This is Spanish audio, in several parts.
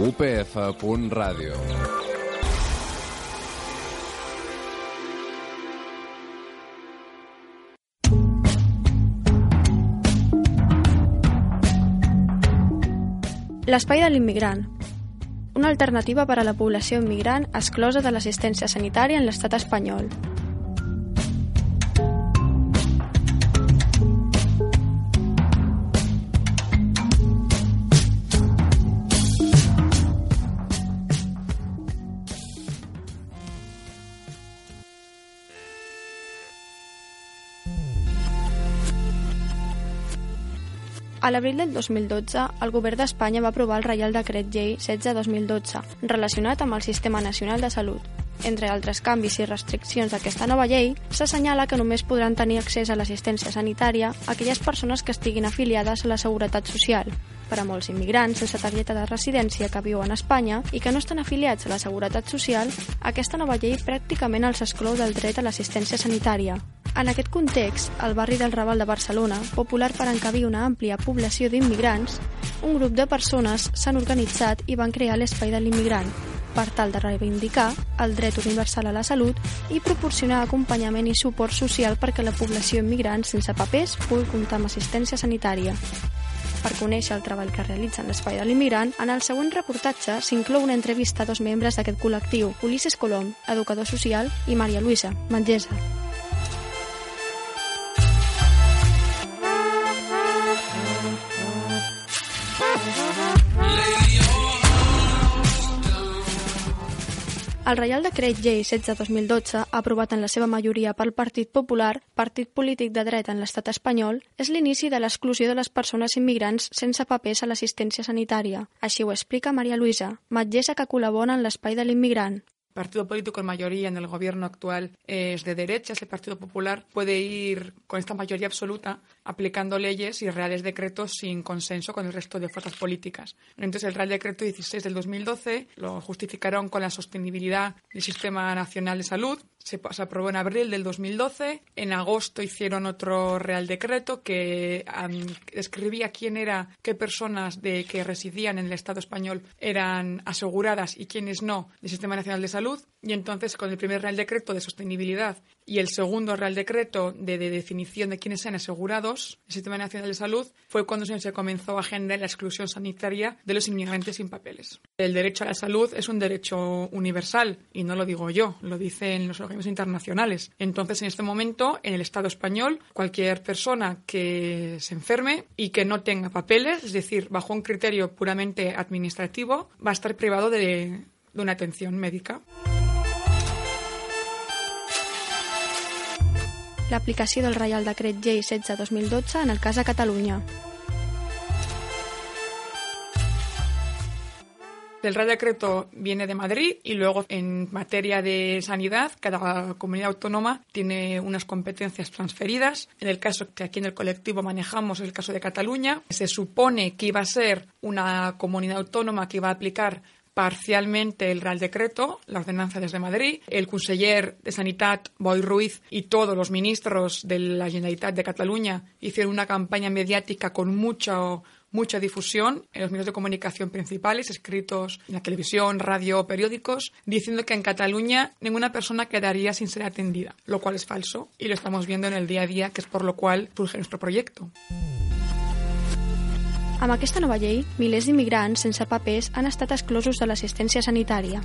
upf.radio. L'espai de l'immigrant. Una alternativa per a la població immigrant exclosa de l'assistència sanitària en l'estat espanyol. A l'abril del 2012, el govern d'Espanya va aprovar el Reial Decret Llei 16-2012, relacionat amb el Sistema Nacional de Salut. Entre altres canvis i restriccions d'aquesta nova llei, s'assenyala que només podran tenir accés a l'assistència sanitària aquelles persones que estiguin afiliades a la Seguretat Social. Per a molts immigrants sense targeta de residència que viuen a Espanya i que no estan afiliats a la Seguretat Social, aquesta nova llei pràcticament els exclou del dret a l'assistència sanitària. En aquest context, al barri del Raval de Barcelona, popular per encabir una àmplia població d'immigrants, un grup de persones s'han organitzat i van crear l'Espai de l'Immigrant, per tal de reivindicar el dret universal a la salut i proporcionar acompanyament i suport social perquè la població immigrant sense papers pugui comptar amb assistència sanitària. Per conèixer el treball que realitzen l'Espai de l'Immigrant, en el següent reportatge s'inclou una entrevista a dos membres d'aquest col·lectiu, Ulisses Colom, educador social, i Maria Luisa, metgessa. El Reial Decret Llei 16-2012, aprovat en la seva majoria pel Partit Popular, partit polític de dret en l'estat espanyol, és l'inici de l'exclusió de les persones immigrants sense papers a l'assistència sanitària. Així ho explica Maria Luisa, metgessa que col·labora en l'Espai de l'Immigrant. partido político en mayoría en el gobierno actual es de derechas, el Partido Popular puede ir con esta mayoría absoluta aplicando leyes y reales decretos sin consenso con el resto de fuerzas políticas. Entonces, el Real Decreto 16 del 2012 lo justificaron con la sostenibilidad del Sistema Nacional de Salud. Se, aprobó en abril del 2012. En agosto hicieron otro Real Decreto que describía quién era, qué personas de que residían en el Estado español eran aseguradas y quiénes no del Sistema Nacional de Salud. Y entonces, con el primer Real Decreto de sostenibilidad y el segundo Real Decreto de, de definición de quiénes sean asegurados, el Sistema Nacional de Salud, fue cuando se comenzó a generar la exclusión sanitaria de los inmigrantes sin papeles. El derecho a la salud es un derecho universal y no lo digo yo, lo dicen los organismos internacionales. Entonces, en este momento, en el Estado español, cualquier persona que se enferme y que no tenga papeles, es decir, bajo un criterio puramente administrativo, va a estar privado de una atención médica. L'aplicació del Reial Decret Llei 16-2012 en el cas de Catalunya. El Real Decreto viene de Madrid y luego en materia de sanidad cada comunidad autónoma tiene unas competencias transferidas. En el caso que aquí en el colectivo manejamos, el caso de Cataluña, se supone que iba a ser una comunidad autónoma que iba a aplicar parcialmente el Real Decreto, la ordenanza desde Madrid. El conseller de Sanidad, Boi Ruiz, y todos los ministros de la Generalitat de Cataluña hicieron una campaña mediática con mucho mucha difusión en los medios de comunicación principales, escritos en la televisión, radio, periódicos, diciendo que en Cataluña ninguna persona quedaría sin ser atendida, lo cual es falso y lo estamos viendo en el día a día, que es por lo cual surge nuestro proyecto. Amb aquesta nova llei, milers d'immigrants sense papers han estat exclosos de l'assistència sanitària.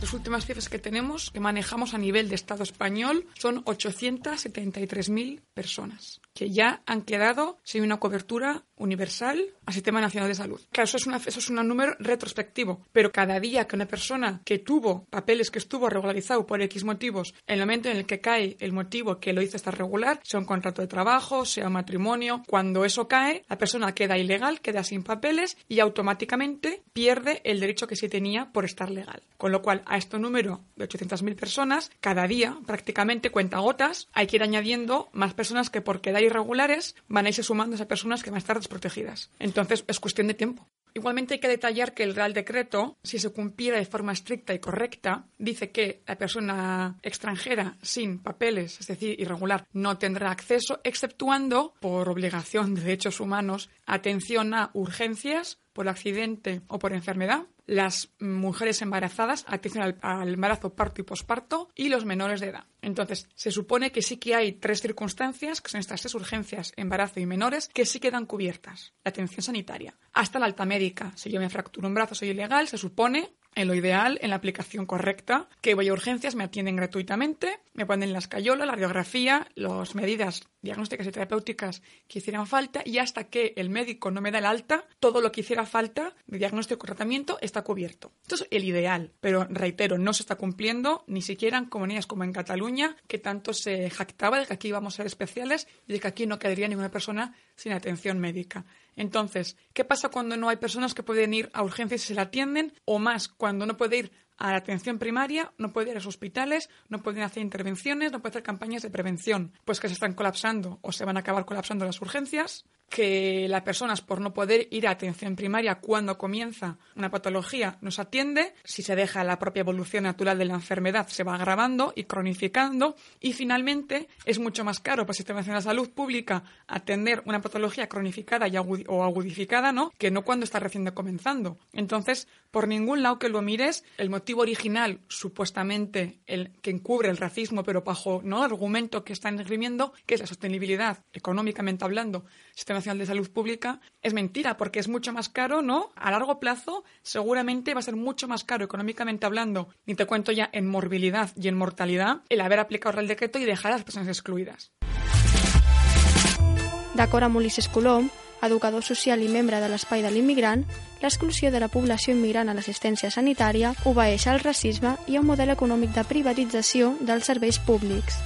Las últimas cifras que tenemos, que manejamos a nivel de Estado español, son 873.000 personas que ya han quedado sin una cobertura universal al Sistema Nacional de Salud. Claro, eso es, una, eso es un número retrospectivo, pero cada día que una persona que tuvo papeles que estuvo regularizado por X motivos, en el momento en el que cae el motivo que lo hizo estar regular, sea un contrato de trabajo, sea un matrimonio, cuando eso cae, la persona queda ilegal, queda sin papeles y automáticamente pierde el derecho que sí tenía por estar legal. Con lo cual, a este número de 800.000 personas, cada día, prácticamente cuenta gotas, hay que ir añadiendo más personas que por quedar irregulares van a irse sumando a personas que van a estar desprotegidas. Entonces, es cuestión de tiempo. Igualmente hay que detallar que el Real Decreto, si se cumpliera de forma estricta y correcta, dice que la persona extranjera sin papeles, es decir, irregular, no tendrá acceso, exceptuando, por obligación de derechos humanos, atención a urgencias, por accidente o por enfermedad, las mujeres embarazadas, atención al, embarazo, parto y posparto, y los menores de edad. Entonces, se supone que sí que hay tres circunstancias, que son estas tres urgencias, embarazo y menores, que sí quedan cubiertas. La atención sanitaria. Hasta la alta médica. Si yo me fracturo un brazo, soy ilegal, se supone en lo ideal, en la aplicación correcta, que voy a urgencias, me atienden gratuitamente, me ponen la escayola, la radiografía, las medidas diagnósticas y terapéuticas que hicieran falta y hasta que el médico no me da el alta, todo lo que hiciera falta de diagnóstico y tratamiento está cubierto. Esto es el ideal, pero reitero, no se está cumpliendo ni siquiera en comunidades como en Cataluña, que tanto se jactaba de que aquí vamos a ser especiales y de que aquí no quedaría ninguna persona sin atención médica. Entonces, ¿qué pasa cuando no hay personas que pueden ir a urgencias y se la atienden? O más, cuando no puede ir a la atención primaria, no puede ir a los hospitales, no pueden hacer intervenciones, no pueden hacer campañas de prevención, pues que se están colapsando o se van a acabar colapsando las urgencias, que las personas por no poder ir a atención primaria cuando comienza una patología no se atiende, si se deja la propia evolución natural de la enfermedad se va agravando y cronificando y finalmente es mucho más caro para el Sistema Nacional de Salud Pública atender una patología cronificada y o agudificada, ¿no? que no cuando está recién comenzando. Entonces, por ningún lado que lo mires, el motivo original, supuestamente el que encubre el racismo, pero bajo no argumento que están esgrimiendo, que es la sostenibilidad, económicamente hablando, Sistema Nacional de Salud Pública, es mentira, porque es mucho más caro, ¿no? A largo plazo, seguramente va a ser mucho más caro económicamente hablando, ni te cuento ya en morbilidad y en mortalidad, el haber aplicado el decreto y dejar a las personas excluidas. D'acord amb Ulises Colom, educador social i membre de l'Espai de l'Immigrant, l'exclusió de la població immigrant a l'assistència sanitària obeeix al racisme i a un model econòmic de privatització dels serveis públics.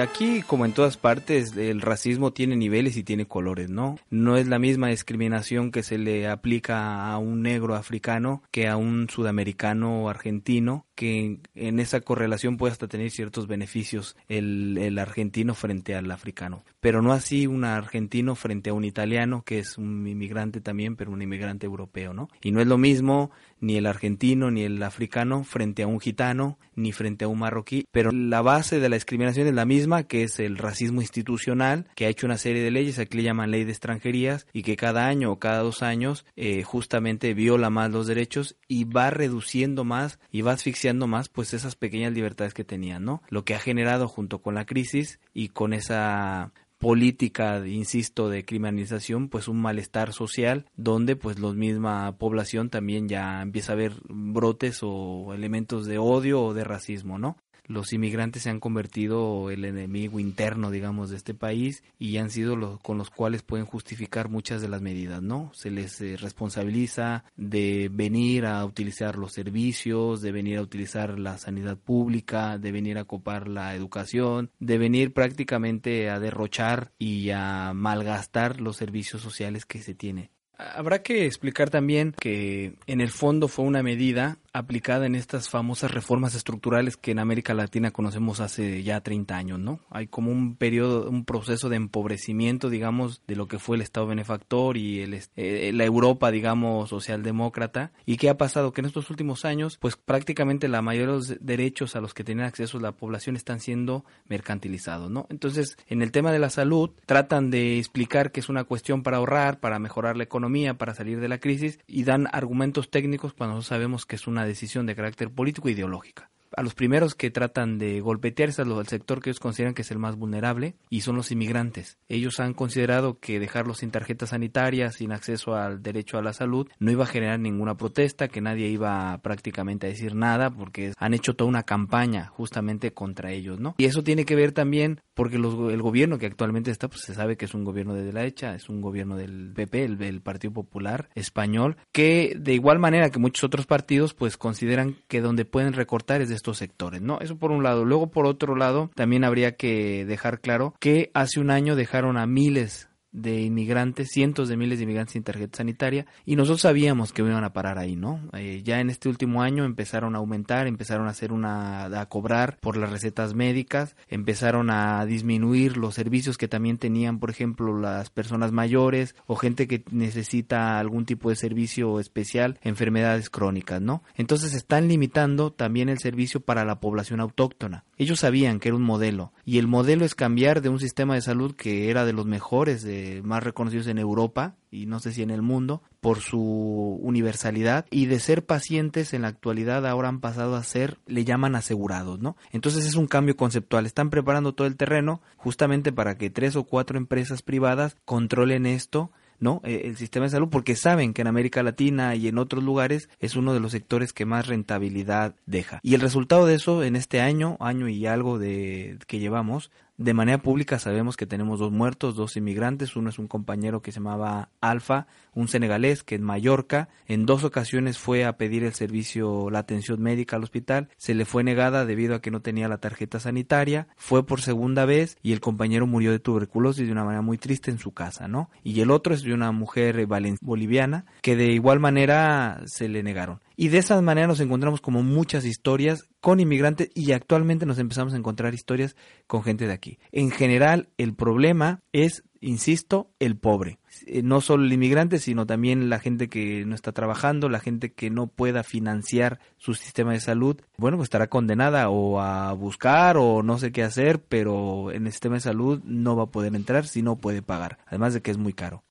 Aquí, como en todas partes, el racismo tiene niveles y tiene colores, ¿no? No es la misma discriminación que se le aplica a un negro africano que a un sudamericano o argentino, que en esa correlación puede hasta tener ciertos beneficios el, el argentino frente al africano. Pero no así un argentino frente a un italiano, que es un inmigrante también, pero un inmigrante europeo, ¿no? Y no es lo mismo ni el argentino ni el africano frente a un gitano ni frente a un marroquí, pero la base de la discriminación es la misma, que es el racismo institucional, que ha hecho una serie de leyes, aquí le llaman ley de extranjerías, y que cada año o cada dos años eh, justamente viola más los derechos y va reduciendo más y va asfixiando más pues esas pequeñas libertades que tenían, ¿no? Lo que ha generado junto con la crisis y con esa política, insisto, de criminalización, pues un malestar social donde pues la misma población también ya empieza a ver brotes o elementos de odio o de racismo, ¿no? Los inmigrantes se han convertido el enemigo interno, digamos, de este país y han sido los con los cuales pueden justificar muchas de las medidas, ¿no? Se les eh, responsabiliza de venir a utilizar los servicios, de venir a utilizar la sanidad pública, de venir a copar la educación, de venir prácticamente a derrochar y a malgastar los servicios sociales que se tiene. Habrá que explicar también que en el fondo fue una medida aplicada en estas famosas reformas estructurales que en América Latina conocemos hace ya 30 años, ¿no? Hay como un periodo, un proceso de empobrecimiento, digamos, de lo que fue el Estado benefactor y el, eh, la Europa, digamos, socialdemócrata. ¿Y qué ha pasado? Que en estos últimos años, pues prácticamente la mayoría de los derechos a los que tiene acceso la población están siendo mercantilizados, ¿no? Entonces, en el tema de la salud, tratan de explicar que es una cuestión para ahorrar, para mejorar la economía, para salir de la crisis y dan argumentos técnicos cuando sabemos que es una decisión de carácter político e ideológica a los primeros que tratan de golpetearse al sector que ellos consideran que es el más vulnerable y son los inmigrantes. Ellos han considerado que dejarlos sin tarjetas sanitarias, sin acceso al derecho a la salud, no iba a generar ninguna protesta, que nadie iba prácticamente a decir nada porque han hecho toda una campaña justamente contra ellos, ¿no? Y eso tiene que ver también porque el gobierno que actualmente está, pues se sabe que es un gobierno de la derecha, es un gobierno del PP, el, el Partido Popular Español, que de igual manera que muchos otros partidos, pues consideran que donde pueden recortar es de sectores, ¿no? Eso por un lado. Luego, por otro lado, también habría que dejar claro que hace un año dejaron a miles de inmigrantes, cientos de miles de inmigrantes sin tarjeta sanitaria, y nosotros sabíamos que iban a parar ahí, ¿no? Eh, ya en este último año empezaron a aumentar, empezaron a hacer una, a cobrar por las recetas médicas, empezaron a disminuir los servicios que también tenían, por ejemplo, las personas mayores o gente que necesita algún tipo de servicio especial, enfermedades crónicas, ¿no? Entonces están limitando también el servicio para la población autóctona. Ellos sabían que era un modelo, y el modelo es cambiar de un sistema de salud que era de los mejores más reconocidos en Europa y no sé si en el mundo por su universalidad y de ser pacientes en la actualidad ahora han pasado a ser, le llaman asegurados, ¿no? Entonces es un cambio conceptual. Están preparando todo el terreno justamente para que tres o cuatro empresas privadas controlen esto ¿no? Eh, el sistema de salud porque saben que en América Latina y en otros lugares es uno de los sectores que más rentabilidad deja. Y el resultado de eso en este año, año y algo de que llevamos, de manera pública sabemos que tenemos dos muertos, dos inmigrantes. Uno es un compañero que se llamaba Alfa, un senegalés que en Mallorca en dos ocasiones fue a pedir el servicio, la atención médica al hospital. Se le fue negada debido a que no tenía la tarjeta sanitaria. Fue por segunda vez y el compañero murió de tuberculosis de una manera muy triste en su casa, ¿no? Y el otro es de una mujer boliviana que de igual manera se le negaron. Y de esa manera nos encontramos como muchas historias con inmigrantes y actualmente nos empezamos a encontrar historias con gente de aquí. En general, el problema es, insisto, el pobre. Eh, no solo el inmigrante, sino también la gente que no está trabajando, la gente que no pueda financiar su sistema de salud. Bueno, pues estará condenada o a buscar o no sé qué hacer, pero en el sistema de salud no va a poder entrar si no puede pagar. Además de que es muy caro.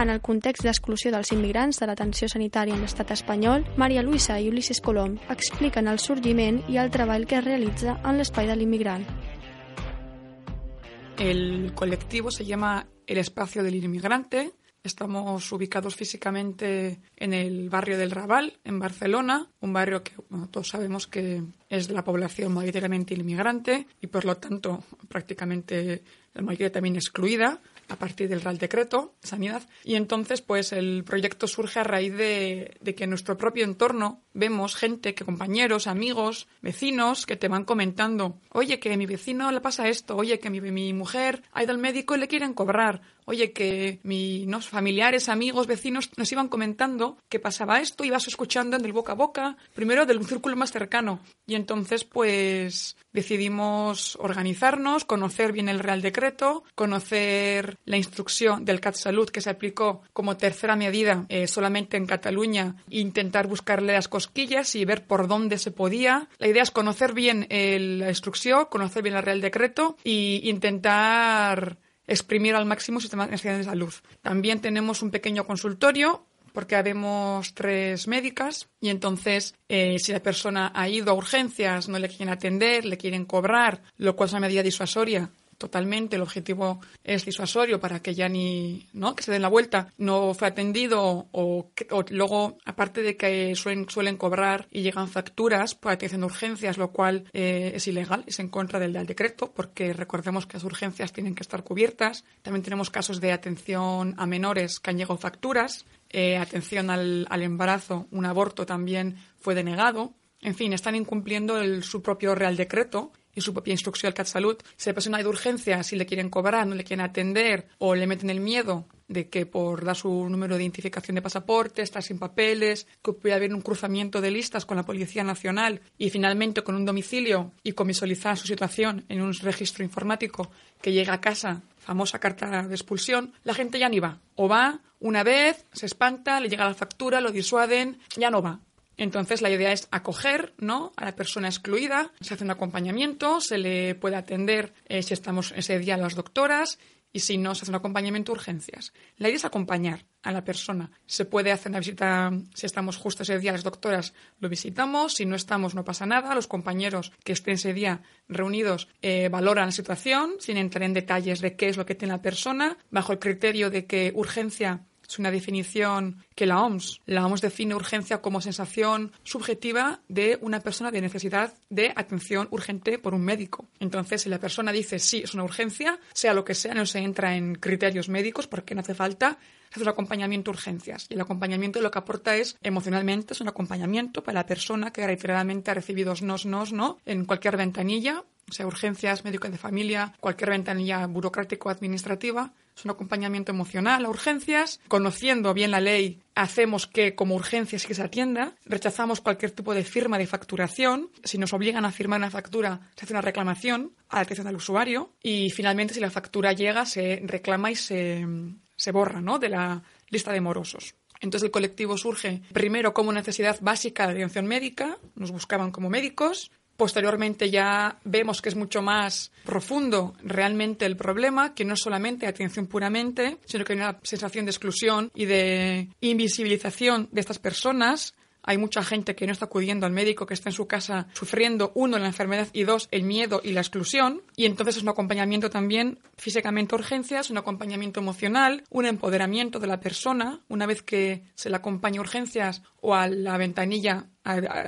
En el context d'exclusió dels immigrants de l'atenció sanitària en l'estat espanyol, Maria Luisa i Ulises Colom expliquen el sorgiment i el treball que es realitza en l'espai de l'inmigrant. El colectivo se llama El Espacio del Inmigrante. Estamos ubicados físicamente en el barrio del Raval, en Barcelona, un barrio que bueno, todos sabemos que es la población mayoritariamente inmigrante y por lo tanto prácticamente la mayoría también excluida a partir del Real Decreto de Sanidad. Y entonces, pues el proyecto surge a raíz de, que en nuestro propio entorno vemos gente, que compañeros, amigos, vecinos, que te van comentando, oye, que a mi vecino le pasa esto, oye, que mi, mi mujer ha ido al médico y le quieren cobrar, oye, que mis familiares, amigos, vecinos nos iban comentando que pasaba esto, ibas escuchando en el boca a boca, primero del círculo más cercano. Y entonces, pues decidimos organizarnos, conocer bien el Real Decreto, conocer la instrucción del CatSalud que se aplicó como tercera medida eh, solamente en Cataluña e intentar buscarle las cosquillas y ver por dónde se podía. La idea es conocer bien la instrucción, conocer bien el Real Decreto e intentar exprimir al máximo el sistema nacional de salud. También tenemos un pequeño consultorio porque habemos tres médicas y entonces eh, si la persona ha ido a urgencias, no le quieren atender, le quieren cobrar, lo cual es una medida disuasoria, totalmente. El objetivo es disuasorio para que ya ni, ¿no? Que se den la vuelta. No fue atendido o, luego, aparte de que suelen, suelen, cobrar y llegan facturas por atención de urgencias, lo cual eh, es ilegal, es en contra del, decreto, porque recordemos que las urgencias tienen que estar cubiertas. También tenemos casos de atención a menores que han llegado facturas. Eh, atención al, al embarazo, un aborto también fue denegado. En fin, están incumpliendo el, su propio Real Decreto su propia instrucción al CatSalud. Si la persona hay de urgencia, si le quieren cobrar, no le quieren atender o le meten el miedo de que por dar su número de identificación de pasaporte, estar sin papeles, que puede haber un cruzamiento de listas con la Policía Nacional y finalmente con un domicilio y con visualizar su situación en un registro informático que llega a casa, famosa carta de expulsión, la gente ya ni va. O va una vez, se espanta, le llega la factura, lo disuaden, ya no va. Entonces la idea es acoger ¿no? a la persona excluida, se hace un acompañamiento, se le puede atender eh, si estamos ese día las doctoras y si no, se hace un acompañamiento urgencias. La idea es acompañar a la persona. Se puede hacer una visita, si estamos justo ese día las doctoras, lo visitamos, si no estamos no pasa nada, los compañeros que estén ese día reunidos eh, valoran la situación sin entrar en detalles de qué es lo que tiene la persona, bajo el criterio de que urgencia es una definición que la OMS, la OMS define urgencia como sensación subjetiva de una persona de necesidad de atención urgente por un médico. Entonces, si la persona dice sí, es una urgencia, sea lo que sea, no se entra en criterios médicos porque no hace falta hacer un acompañamiento urgencias. Y el acompañamiento lo que aporta es, emocionalmente, es un acompañamiento para la persona que reiteradamente ha recibido nos, nos, no, en cualquier ventanilla, o sea, urgencias, médico de familia, cualquier ventanilla burocrático-administrativa, es un acompañamiento emocional a urgencias. Conociendo bien la ley, hacemos que como urgencias que se atienda. Rechazamos cualquier tipo de firma de facturación. Si nos obligan a firmar una factura, se hace una reclamación a la atención del usuario. Y finalmente, si la factura llega, se reclama y se, se borra ¿no? de la lista de morosos. Entonces el colectivo surge primero como necesidad básica de atención médica, nos buscaban como médicos, Posteriormente ya vemos que es mucho más profundo realmente el problema, que no es solamente atención puramente, sino que hay una sensación de exclusión y de invisibilización de estas personas hay mucha gente que no está acudiendo al médico, que está en su casa sufriendo, uno, la enfermedad y dos, el miedo y la exclusión. Y entonces es un acompañamiento también físicamente urgencias, un acompañamiento emocional, un empoderamiento de la persona. Una vez que se le acompaña urgencias o a la ventanilla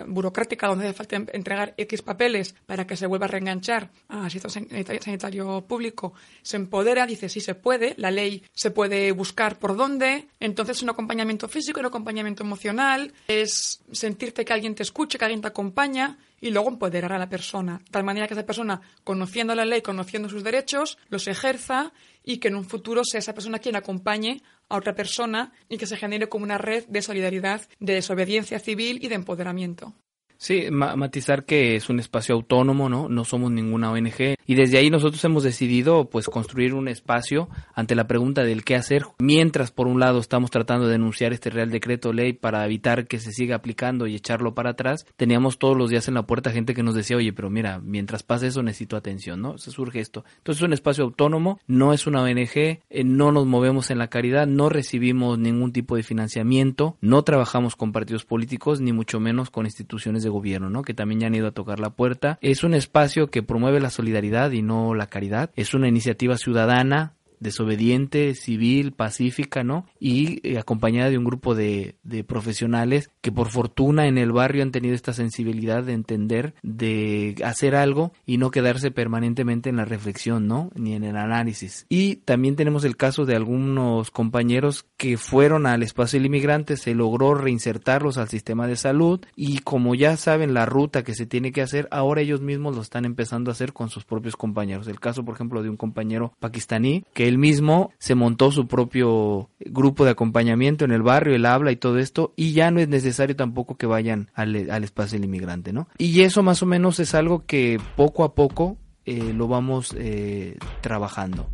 burocrática donde hace falta entregar X papeles para que se vuelva a reenganchar a sistema sanitario público, se empodera, dice sí se puede, la ley se puede buscar por dónde, entonces un acompañamiento físico, un acompañamiento emocional, es sentirte que alguien te escuche, que alguien te acompaña y luego empoderar a la persona, de tal manera que esa persona, conociendo la ley, conociendo sus derechos, los ejerza y que en un futuro sea esa persona quien acompañe a otra persona y que se genere como una red de solidaridad, de desobediencia civil y de empoderamiento. Sí, matizar que es un espacio autónomo, ¿no? No somos ninguna ONG y desde ahí nosotros hemos decidido pues construir un espacio ante la pregunta del qué hacer, mientras por un lado estamos tratando de denunciar este Real Decreto Ley para evitar que se siga aplicando y echarlo para atrás, teníamos todos los días en la puerta gente que nos decía, "Oye, pero mira, mientras pasa eso necesito atención", ¿no? Se surge esto. Entonces es un espacio autónomo, no es una ONG, eh, no nos movemos en la caridad, no recibimos ningún tipo de financiamiento, no trabajamos con partidos políticos ni mucho menos con instituciones de gobierno, ¿no? Que también ya han ido a tocar la puerta. Es un espacio que promueve la solidaridad y no la caridad. Es una iniciativa ciudadana desobediente, civil, pacífica, ¿no? Y eh, acompañada de un grupo de, de, profesionales que por fortuna en el barrio han tenido esta sensibilidad de entender, de hacer algo y no quedarse permanentemente en la reflexión, ¿no? Ni en el análisis. Y también tenemos el caso de algunos compañeros que fueron al espacio del inmigrante, se logró reinsertarlos al sistema de salud y como ya saben la ruta que se tiene que hacer, ahora ellos mismos lo están empezando a hacer con sus propios compañeros. El caso, por ejemplo, de un compañero pakistaní que él mismo se montó su propio grupo de acompañamiento en el barrio, él habla y todo esto, y ya no es necesario tampoco que vayan al, espacio del inmigrante, ¿no? Y eso más o menos es algo que poco a poco eh, lo vamos eh, trabajando.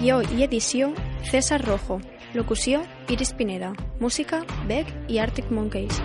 Guió y edición César Rojo. Locució Iris Pineda. Música Beck y Arctic Monkeys.